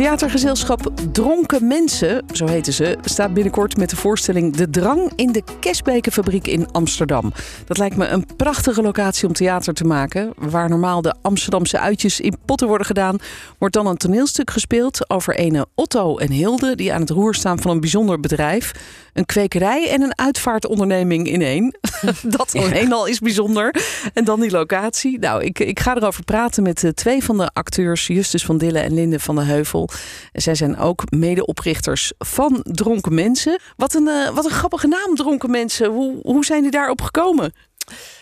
Theatergezelschap Dronken Mensen, zo heten ze, staat binnenkort met de voorstelling De Drang in de Kesbekenfabriek in Amsterdam. Dat lijkt me een prachtige locatie om theater te maken. Waar normaal de Amsterdamse uitjes in potten worden gedaan, wordt dan een toneelstuk gespeeld over ene Otto en Hilde die aan het roer staan van een bijzonder bedrijf. Een kwekerij en een uitvaartonderneming in één. Dat alleen al is bijzonder. En dan die locatie. Nou, ik, ik ga erover praten met uh, twee van de acteurs, Justus van Dille en Linde van de Heuvel. Zij zijn ook medeoprichters van Dronken Mensen. Wat een, uh, wat een grappige naam, Dronken Mensen. Hoe, hoe zijn die daarop gekomen?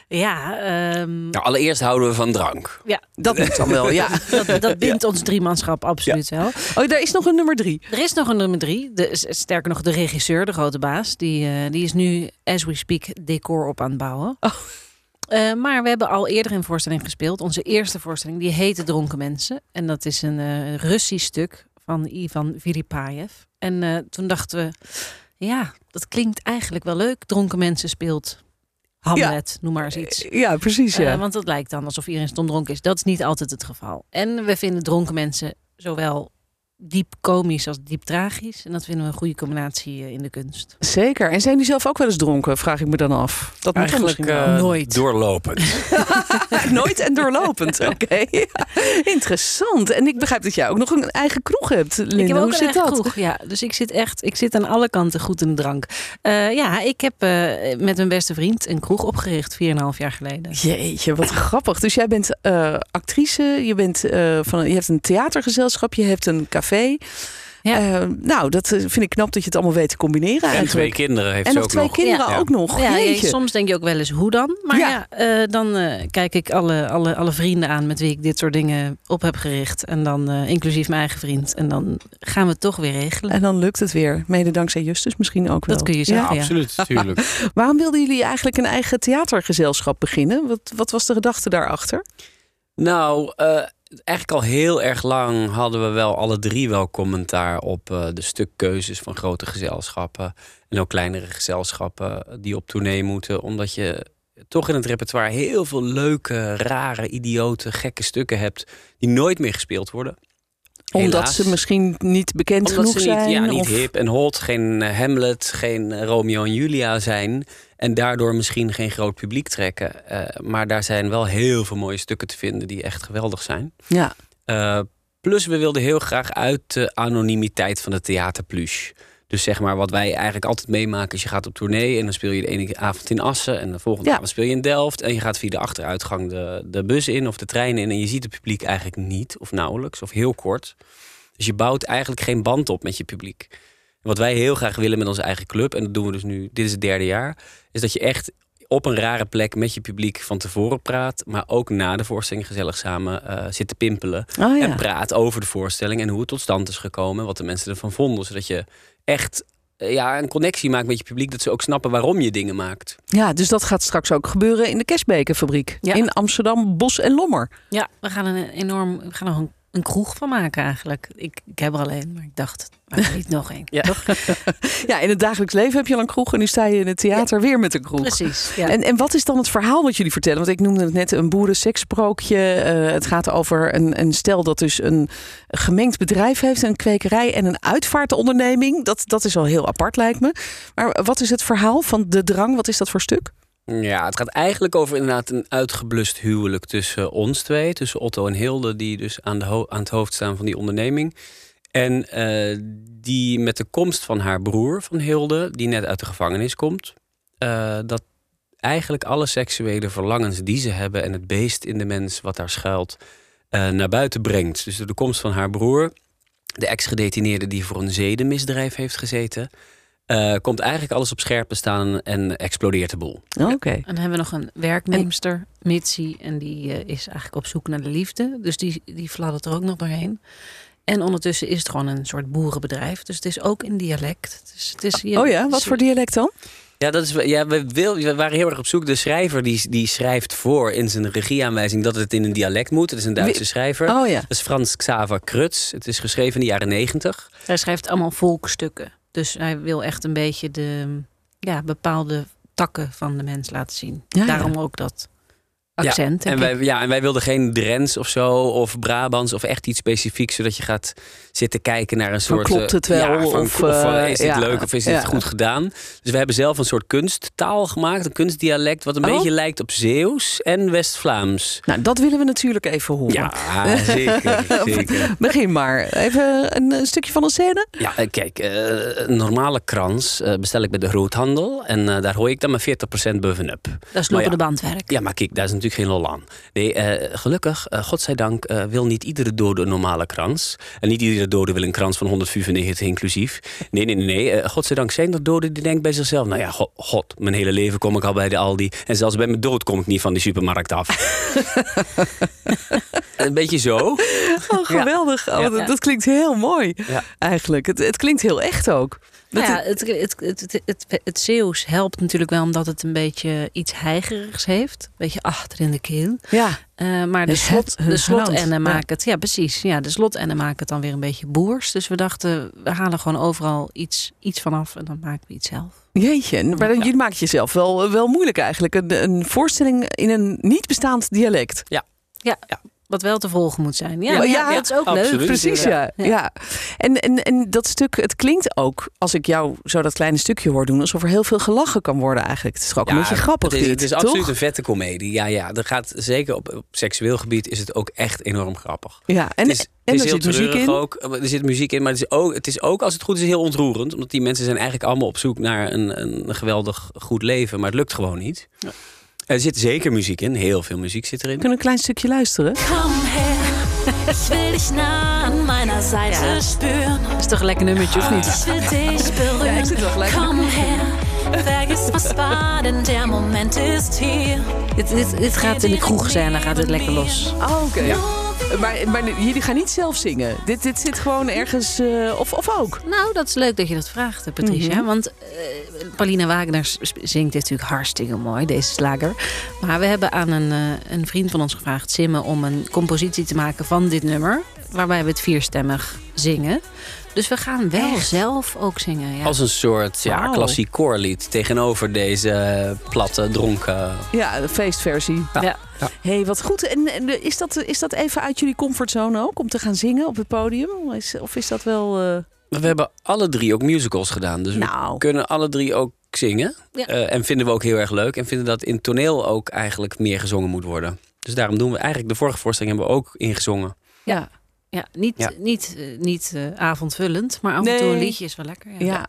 Ja, um... nou, allereerst houden we van drank. Ja, dat moet dan wel. Ja, dat, dat bindt ons driemanschap absoluut ja. wel. Oh, er is nog een nummer drie. Er is nog een nummer drie. De, sterker nog, de regisseur, de grote baas, die, uh, die is nu, as we speak, decor op aan het bouwen. Oh. Uh, maar we hebben al eerder een voorstelling gespeeld. Onze eerste voorstelling, die heette Dronken Mensen. En dat is een uh, Russisch stuk van Ivan Viripayev. En toen dachten we, ja, dat klinkt eigenlijk wel leuk. Dronken Mensen speelt Hamlet, ja. noem maar eens iets. Ja, precies. Ja. Want het lijkt dan alsof iedereen stond dronken is. Dat is niet altijd het geval. En we vinden dronken mensen zowel diep komisch als diep tragisch. En dat vinden we een goede combinatie in de kunst. Zeker. En zijn die zelf ook wel eens dronken, vraag ik me dan af. Dat Eigenlijk uh, nooit. Doorlopend. nooit en doorlopend, oké. Okay. Ja. Interessant. En ik begrijp dat jij ook nog een eigen kroeg hebt, Linda. Ik heb ook Hoe een zit eigen dat? kroeg, ja. Dus ik zit echt, ik zit aan alle kanten goed in de drank. Uh, ja, ik heb uh, met mijn beste vriend een kroeg opgericht 4,5 jaar geleden. Jeetje, wat grappig. Dus jij bent actrice, je, bent, van, je hebt een theatergezelschap, je hebt een café. Ja. Uh, nou, dat vind ik knap dat je het allemaal weet te combineren. En eigenlijk. twee kinderen heeft en ze nog ook twee nog. kinderen Ja. ook nog. Ja, soms denk je ook wel eens hoe dan. Maar Ja. ja, eh, dan eh, kijk ik alle, alle, alle vrienden aan met wie ik dit soort dingen op heb gericht. En dan eh, inclusief mijn eigen vriend. En dan gaan we het toch weer regelen. En dan lukt het weer. Mede dankzij Justus misschien ook wel. Dat kun je zeggen. ja. absoluut, tuurlijk. Waarom wilden jullie eigenlijk een eigen theatergezelschap beginnen? Wat, wat was de gedachte daarachter? Nou, eh, eigenlijk al heel erg lang hadden we wel alle drie wel commentaar op eh, de stukkeuzes van grote gezelschappen. En ook kleinere gezelschappen die op tournee moeten. Omdat je toch in het repertoire heel veel leuke, rare, idiote, gekke stukken hebt die nooit meer gespeeld worden. Omdat ze misschien niet bekend Omdat genoeg ze niet, zijn? ja, niet of- hip en hot, geen eh, Hamlet, geen eh, Romeo en Julia zijn. En daardoor misschien geen groot publiek trekken. Eh, maar daar zijn wel heel veel mooie stukken te vinden die echt geweldig zijn. Ja, Eh, plus we wilden heel graag uit de anonimiteit van de theaterplush. Dus zeg maar wat wij eigenlijk altijd meemaken is je gaat op tournee en dan speel je de ene avond in Assen en de volgende Ja. avond speel je in Delft en je gaat via de achteruitgang de, de bus in of de trein in en je ziet het publiek eigenlijk niet of nauwelijks of heel kort. Dus je bouwt eigenlijk geen band op met je publiek. Wat wij heel graag willen met onze eigen club, en dat doen we dus nu, dit is het derde jaar, is dat je echt op een rare plek met je publiek van tevoren praat, maar ook na de voorstelling gezellig samen eh, zit te pimpelen. oh, ja. En praat over de voorstelling en hoe het tot stand is gekomen, wat de mensen ervan vonden. Zodat je echt eh, ja, een connectie maakt met je publiek, dat ze ook snappen waarom je dingen maakt. ja, dus dat gaat straks ook gebeuren in de Kesbekenfabriek. Ja. In Amsterdam, Bos en Lommer. Ja, we gaan een enorm, we gaan nog een, een kroeg van maken eigenlijk. Ik, ik heb er alleen, maar ik dacht, maar niet nog één. Ja. Ja, in het dagelijks leven heb je al een kroeg en nu sta je in het theater weer met een kroeg. Precies. Ja. En, en wat is dan het verhaal wat jullie vertellen? Want ik noemde het net een boerensekssprookje. Eh, het gaat over een, een stel dat dus een gemengd bedrijf heeft, een kwekerij en een uitvaartonderneming. Dat, dat is al heel apart, lijkt me. Maar wat is het verhaal van de drang? Wat is dat voor stuk? Ja, het gaat eigenlijk over inderdaad een uitgeblust huwelijk tussen ons twee. Tussen Otto en Hilde, die dus aan, de aan het hoofd staan van die onderneming. En eh, die met de komst van haar broer, van Hilde, die net uit de gevangenis komt... eh, dat eigenlijk alle seksuele verlangens die ze hebben... en het beest in de mens wat daar schuilt, eh, naar buiten brengt. Dus door de komst van haar broer, de ex-gedetineerde die voor een zedenmisdrijf heeft gezeten... eh, komt eigenlijk alles op scherp te staan en explodeert de boel. Oké. En dan hebben we nog een werknemster, Mitzi. En die eh, is eigenlijk op zoek naar de liefde. Dus die, die fladdert er ook nog doorheen. En ondertussen is het gewoon een soort boerenbedrijf. Dus het is ook in dialect. Dus het is, je- Oh ja, wat voor dialect dan? Ja, dat is, ja we, wil, we waren heel erg op zoek. De schrijver die, die schrijft voor in zijn regieaanwijzing dat het in een dialect moet. Het is een Duitse schrijver. Oh ja. Dat is Frans Xaver Krutz. Het is geschreven in de jaren negentig. Hij schrijft allemaal volkstukken. Dus hij wil echt een beetje de ja, bepaalde takken van de mens laten zien. Ja, ja. Daarom ook dat accent. Ja, en wij, ja, en wij wilden geen Drents of zo, of Brabants, of echt iets specifieks, zodat je gaat zitten kijken naar een soort. klopt eh, het wel, Ja, van, of, of, eh, eh, is dit ja, leuk of is dit goed gedaan? Dus we hebben zelf een soort kunsttaal gemaakt, een kunstdialect, wat een Oh. beetje lijkt op Zeeuws en West-Vlaams. Nou, dat willen we natuurlijk even horen. Ja, zeker. zeker. Begin maar. Even een, stukje van een scène. Ja, kijk, een normale krans bestel ik bij de groothandel. En daar hoor ik dan maar 40% bovenop. Dat is lopende bandwerk. Ja, maar kijk, daar is natuurlijk geen lol aan. Nee, eh, gelukkig, eh, godzijdank, eh, wil niet iedere dode een normale krans. En niet iedere dode wil een krans van 195 inclusief. Nee, nee, nee. nee. Godzijdank zijn er doden die denken bij zichzelf... nou ja, go- god, mijn hele leven kom ik al bij de Aldi. En zelfs bij mijn dood kom ik niet van die supermarkt af. een beetje zo. Oh, geweldig. Oh, dat, dat klinkt heel mooi, Ja. eigenlijk. Het, het klinkt heel echt ook. Dat Nou ja, het, het, het, het, het, het Zeeuws helpt natuurlijk wel omdat het een beetje iets heigerigs heeft. Een beetje achter in de keel. ja, Eh, maar de slot, de slotennen ja. maken het. Ja, precies. Ja, de slotennen maken het dan weer een beetje boers. Dus we dachten, we halen gewoon overal iets, iets vanaf en dan maken we iets zelf. jeetje. Maar Ja. je maakt jezelf wel, wel moeilijk eigenlijk. Een, een voorstelling in een niet bestaand dialect. Wat wel te volgen moet zijn. Ja, Ja, ja, ja, dat is ook absoluut. leuk. Precies, ja. Ja. ja. En, en, en dat stuk, het klinkt ook, als ik jou zo dat kleine stukje hoor doen, alsof er heel veel gelachen kan worden eigenlijk. Het is ook een beetje grappig het is, dit, Het is toch? absoluut een vette komedie. Ja, ja. Er gaat, zeker op, op seksueel gebied is het ook echt enorm grappig. Ja, en, het is, en het is er heel zit muziek in. ook. Er zit muziek in, maar het is, ook, het is ook, als het goed is, heel ontroerend. Omdat die mensen zijn eigenlijk allemaal op zoek naar een, een geweldig goed leven. Maar het lukt gewoon niet. Er zit zeker muziek in. Heel veel muziek zit erin. We kunnen een klein stukje luisteren. Komm her, ich will dich nah an meiner Seite Ja. spüren. Dat is toch een lekker nummertje, of niet? Ich will dich berühren. Ja, ik zit wel in de Komm her, vergiss was war, denn der Moment ist hier. Dit, dit, dit gaat in de kroeg zijn, dan gaat het lekker los. Oh, oké. Maar, maar jullie gaan niet zelf zingen. Dit, dit zit gewoon ergens. eh, of, of ook. Nou, dat is leuk dat je dat vraagt, hè, Patricia. Mhm. Want eh, Paulina Wagner zingt dit natuurlijk hartstikke mooi, deze slager. Maar we hebben aan een, eh, een vriend van ons gevraagd, Simme, om een compositie te maken van dit nummer. Waarbij we het vierstemmig zingen. Dus we gaan wel Echt? zelf ook zingen. Ja. Als een soort ja, Wauw. klassiek koorlied tegenover deze platte, dronken. Ja, de feestversie. Ja. Ja. hey, wat goed. En, en is, dat, is dat even uit jullie comfortzone ook? Om te gaan zingen op het podium? Is, of is dat wel. eh, We hebben alle drie ook musicals gedaan. Dus we Nou. kunnen alle drie ook zingen. Ja. Eh, en vinden we ook heel erg leuk. En vinden dat in toneel ook eigenlijk meer gezongen moet worden. Dus daarom doen we eigenlijk de vorige voorstelling hebben we ook ingezongen. ja. Ja, niet, Ja. niet, eh, niet eh, avondvullend, maar af en toe Nee. een liedje is wel lekker. Ja. Ja.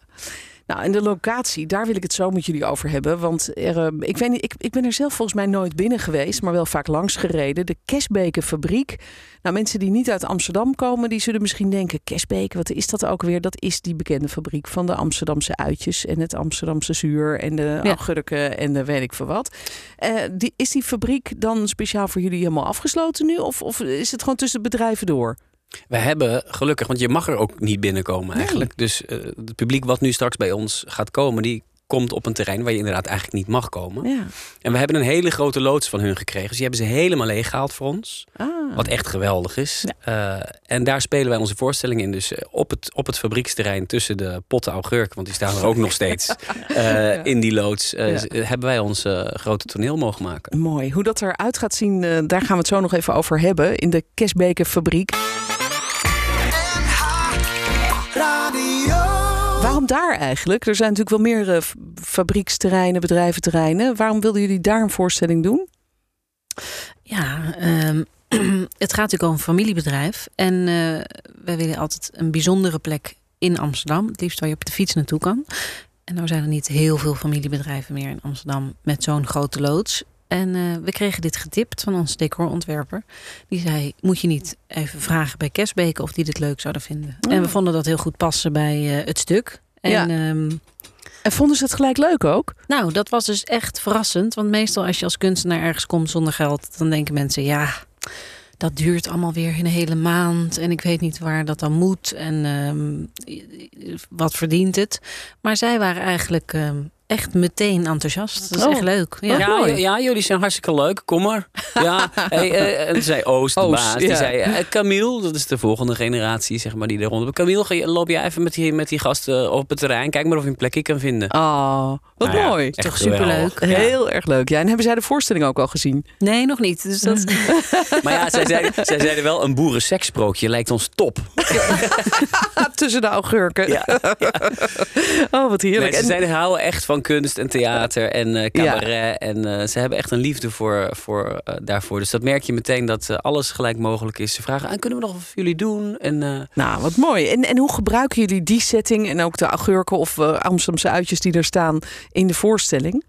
Nou, en de locatie, daar wil ik het zo met jullie over hebben. Want er, eh, ik, weet niet, ik, ik ben er zelf volgens mij nooit binnen geweest, maar wel vaak langs gereden. De Kesbekenfabriek. Nou, mensen die niet uit Amsterdam komen, die zullen misschien denken: Kesbeken, wat is dat ook weer? Dat is die bekende fabriek van de Amsterdamse uitjes en het Amsterdamse zuur en de Ja. agurken en de weet ik veel wat. Eh, die, is die fabriek dan speciaal voor jullie helemaal afgesloten nu? Of, of is het gewoon tussen bedrijven door? We hebben gelukkig, want je mag er ook niet binnenkomen Nee. eigenlijk. Dus eh, het publiek wat nu straks bij ons gaat komen, die komt op een terrein waar je inderdaad eigenlijk niet mag komen. Ja. En we hebben een hele grote loods van hun gekregen. Dus die hebben ze helemaal leeggehaald voor ons. Ah. Wat echt geweldig is. Eh, en daar spelen wij onze voorstelling in. Dus eh, op het, op het fabrieksterrein tussen de potten augurk, want die staan er ook nog steeds. In die loods hebben wij ons grote toneel mogen maken. Mooi. Hoe dat eruit gaat zien, daar gaan we het zo nog even over hebben. In de Kesbekenfabriek. Waarom daar eigenlijk? Er zijn natuurlijk wel meer eh, fabrieksterreinen, bedrijventerreinen. Waarom wilden jullie daar een voorstelling doen? Ja, ehm, het gaat natuurlijk over een familiebedrijf. En eh, wij willen altijd een bijzondere plek in Amsterdam. Het liefst waar je op de fiets naartoe kan. En nou zijn er niet heel veel familiebedrijven meer in Amsterdam met zo'n grote loods. En eh, we kregen dit getipt van onze decorontwerper. Die zei, moet je niet even vragen bij Kesbeke of die dit leuk zouden vinden. Oh. En we vonden dat heel goed passen bij eh, het stuk. En Ja. ehm, En vonden ze het gelijk leuk ook? nou, dat was dus echt verrassend. Want meestal als je als kunstenaar ergens komt zonder geld, dan denken mensen, ja, dat duurt allemaal weer een hele maand. En ik weet niet waar dat dan moet. En ehm, wat verdient het? Maar zij waren eigenlijk ehm, echt meteen enthousiast. Dat is Oh. echt leuk. Ja. Ja, jullie zijn hartstikke leuk. Kom maar. Ja, hey, eh, en toen zei Oost, de Oost, baas, die ja. zei... eh, Camille, dat is de volgende generatie, zeg maar, die eronder... Camille, loop jij even met die, met die gasten op het terrein. Kijk maar of je een plekje kan vinden. Oh, wat Nou mooi. Toch superleuk. Heel erg leuk. Ja, en hebben zij de voorstelling ook al gezien? Nee, nog niet. Dus dat, Maar ja, zij zeiden, zij zeiden wel, een boerensekssprookje lijkt ons top. Tussen de augurken. Ja. Oh, wat heerlijk. Nee, ze En- zijn, houden echt van kunst en theater en eh, cabaret. En eh, ze hebben echt een liefde voor, voor, eh, daarvoor. Dus dat merk je meteen dat alles gelijk mogelijk is. Ze vragen, ah, kunnen we nog wat jullie doen? En Nou, wat mooi. En, en hoe gebruiken jullie die setting en ook de augurken of Amsterdamse uitjes die er staan in de voorstelling?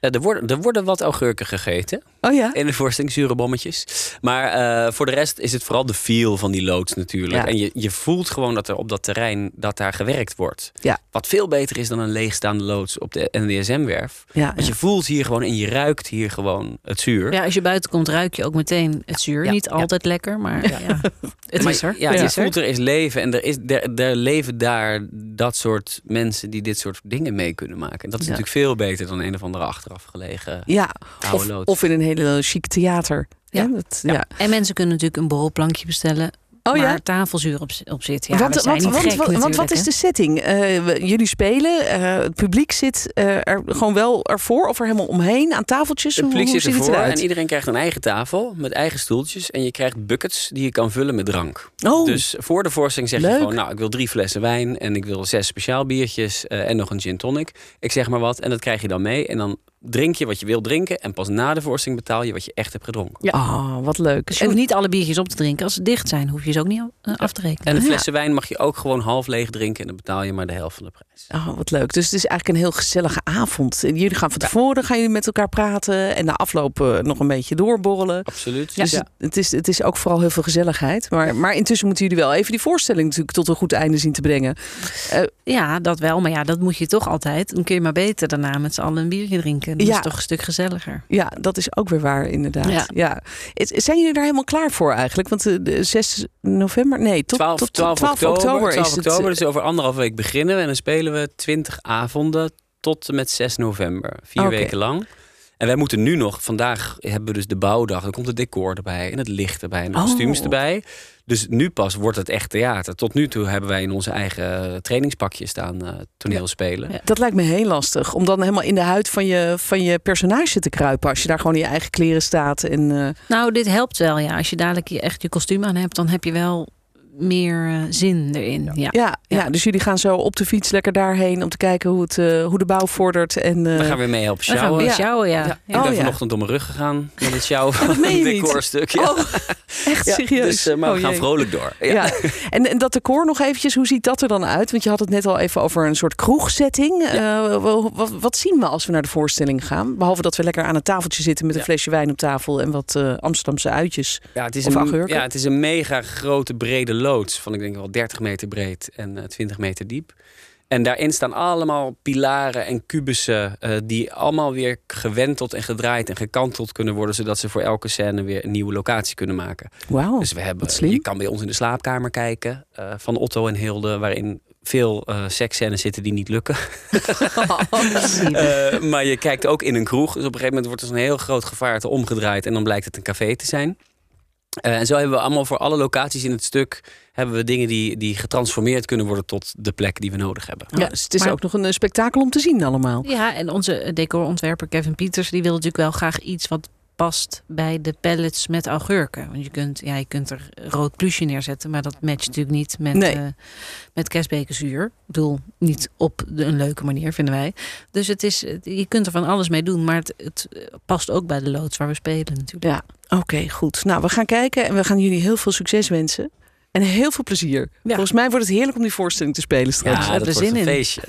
er, worden, er worden wat augurken gegeten. Oh ja? In de voorstelling, zure bommetjes. Maar eh, voor de rest is het vooral de feel van die loods natuurlijk. Ja. En je, je voelt gewoon dat er op dat terrein dat daar gewerkt wordt. Ja. Wat veel beter is dan een leegstaande loods op de NDSM-werf. Ja, Want je voelt hier gewoon en je ruikt hier gewoon het zuur. ja, als je buiten komt, ruik je ook meteen het zuur. Ja, Niet ja. altijd lekker, maar ja. het Maar is er. Ja, het je is er. voelt er is leven. En er, is, er, er leven daar dat soort mensen die dit soort dingen mee kunnen maken. En dat is Ja. natuurlijk veel beter dan een of andere achteraf gelegen ja. oude Of, loods. of in een hele chique theater. Ja. Ja. Dat, ja. Ja. En mensen kunnen natuurlijk een borrelplankje bestellen. Oh ja? waar tafelzuur op, op zit. Ja, want, want, niet want, gek want, want wat is de setting? Eh, we- jullie spelen, eh, het publiek zit eh, er gewoon wel ervoor of er helemaal omheen aan tafeltjes? Het Hoe- publiek hoe zit het ervoor eruit? en iedereen krijgt een eigen tafel met eigen stoeltjes. En je krijgt buckets die je kan vullen met drank. Oh, Dus voor de voorstelling zeg Leuk. je gewoon... nou, ik wil drie flessen wijn en ik wil zes speciaal biertjes... eh, en nog een gin tonic. Ik zeg maar wat en dat krijg je dan mee. En dan drink je wat je wil drinken. En pas na de voorstelling betaal je wat je echt hebt gedronken. oh, wat leuk. Dus je hoeft niet alle biertjes op te drinken. Als ze dicht zijn, hoef je ze ook niet eh, af te rekenen. En de Ja. flessen wijn mag je ook gewoon half leeg drinken. En dan betaal je maar de helft van de prijs. Oh, wat leuk. Dus het is eigenlijk een heel gezellige avond. En Jullie gaan van tevoren gaan jullie met elkaar praten. En na afloop eh, nog een beetje doorborrelen. Absoluut. Dus het, het is, het is ook vooral heel veel gezelligheid. Maar, maar intussen moeten jullie wel even die voorstelling natuurlijk tot een goed einde zien te brengen. Ja, dat wel. Maar ja, dat moet je toch altijd. Dan kun je maar beter daarna met z'n allen een biertje drinken. Dat Ja. is toch een stuk gezelliger. Ja, dat is ook weer waar, inderdaad. Ja. Zijn jullie daar helemaal klaar voor eigenlijk? Want de, de 6 november? Nee, tot 12, tot 12, 12 oktober, 12 is het. oktober, dus over anderhalf week beginnen we. En dan spelen we 20 avonden tot en met 6 november. Vier weken lang. En wij moeten nu nog, vandaag hebben we dus de bouwdag. Dan komt het decor erbij en het licht erbij en de Oh. kostuums erbij. Dus nu pas wordt het echt theater. Tot nu toe hebben wij in onze eigen trainingspakje staan eh toneel spelen. Ja. Dat lijkt me heel lastig. Om dan helemaal in de huid van je, van je personage te kruipen. Als je daar gewoon in je eigen kleren staat. En, eh, Nou, dit helpt wel. Ja. Als je dadelijk je echt je kostuum aan hebt, dan heb je wel meer eh, zin erin. Ja. ja, ja. Ja. dus jullie gaan zo op de fiets lekker daarheen. Om te kijken hoe, het, eh, hoe de bouw vordert. En, eh, We gaan weer mee helpen gaan we sjouwen. weer sjouwen, ja. Ja, Ja. ik ben Oh, vanochtend op mijn rug gegaan met het sjouwen van het decorstuk. Ja. Oh, echt Ja, serieus? Dus, eh, maar we Oh, gaan jee. vrolijk door. Ja. Ja. En, en dat decor nog eventjes, hoe ziet dat er dan uit? Want je had het net al even over een soort kroegsetting. Eh, wa- wat, wat zien we als we naar de voorstelling gaan? Behalve dat we lekker aan een tafeltje zitten met een Ja. flesje wijn op tafel en wat eh, Amsterdamse uitjes. Ja, het is, Of een, ja, het is een mega grote brede loods van ik denk wel 30 meter breed en eh, 20 meter diep. En daarin staan allemaal pilaren en kubussen eh, die allemaal weer gewenteld en gedraaid en gekanteld kunnen worden, zodat ze voor elke scène weer een nieuwe locatie kunnen maken. Wauw. dus we hebben, je kan bij ons in de slaapkamer kijken eh, van Otto en Hilde, waarin veel eh seksscènes zitten die niet lukken. Eh, maar je kijkt ook in een kroeg. Dus op een gegeven moment wordt er zo'n heel groot gevaarte omgedraaid. En dan blijkt het een café te zijn. Eh, en zo hebben we allemaal voor alle locaties in het stuk... hebben we dingen die, die getransformeerd kunnen worden... tot de plek die we nodig hebben. Ja, dus het is Maar- ook nog een eh, spektakel om te zien allemaal. Ja, en onze decorontwerper Kevin Pieters, die wil natuurlijk wel graag iets wat past bij de pallets met augurken. Want je kunt, ja, je kunt er rood plusje neerzetten, maar dat matcht natuurlijk niet met, Nee. eh met kerstbekerzuur. Ik bedoel, niet op de, een leuke manier, vinden wij. Dus het is, je kunt er van alles mee doen, maar het, het eh, past ook bij de loods waar we spelen natuurlijk. Ja, oké, goed. Nou, we gaan kijken en we gaan jullie heel veel succes wensen. En heel veel plezier. Volgens mij wordt het heerlijk om die voorstelling te spelen straks. Ja, dat wordt zin een in. feestje.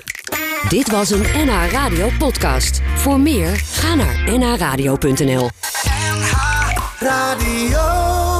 Dit was een NH Radio podcast. Voor meer, ga naar nhradio.nl. Radio.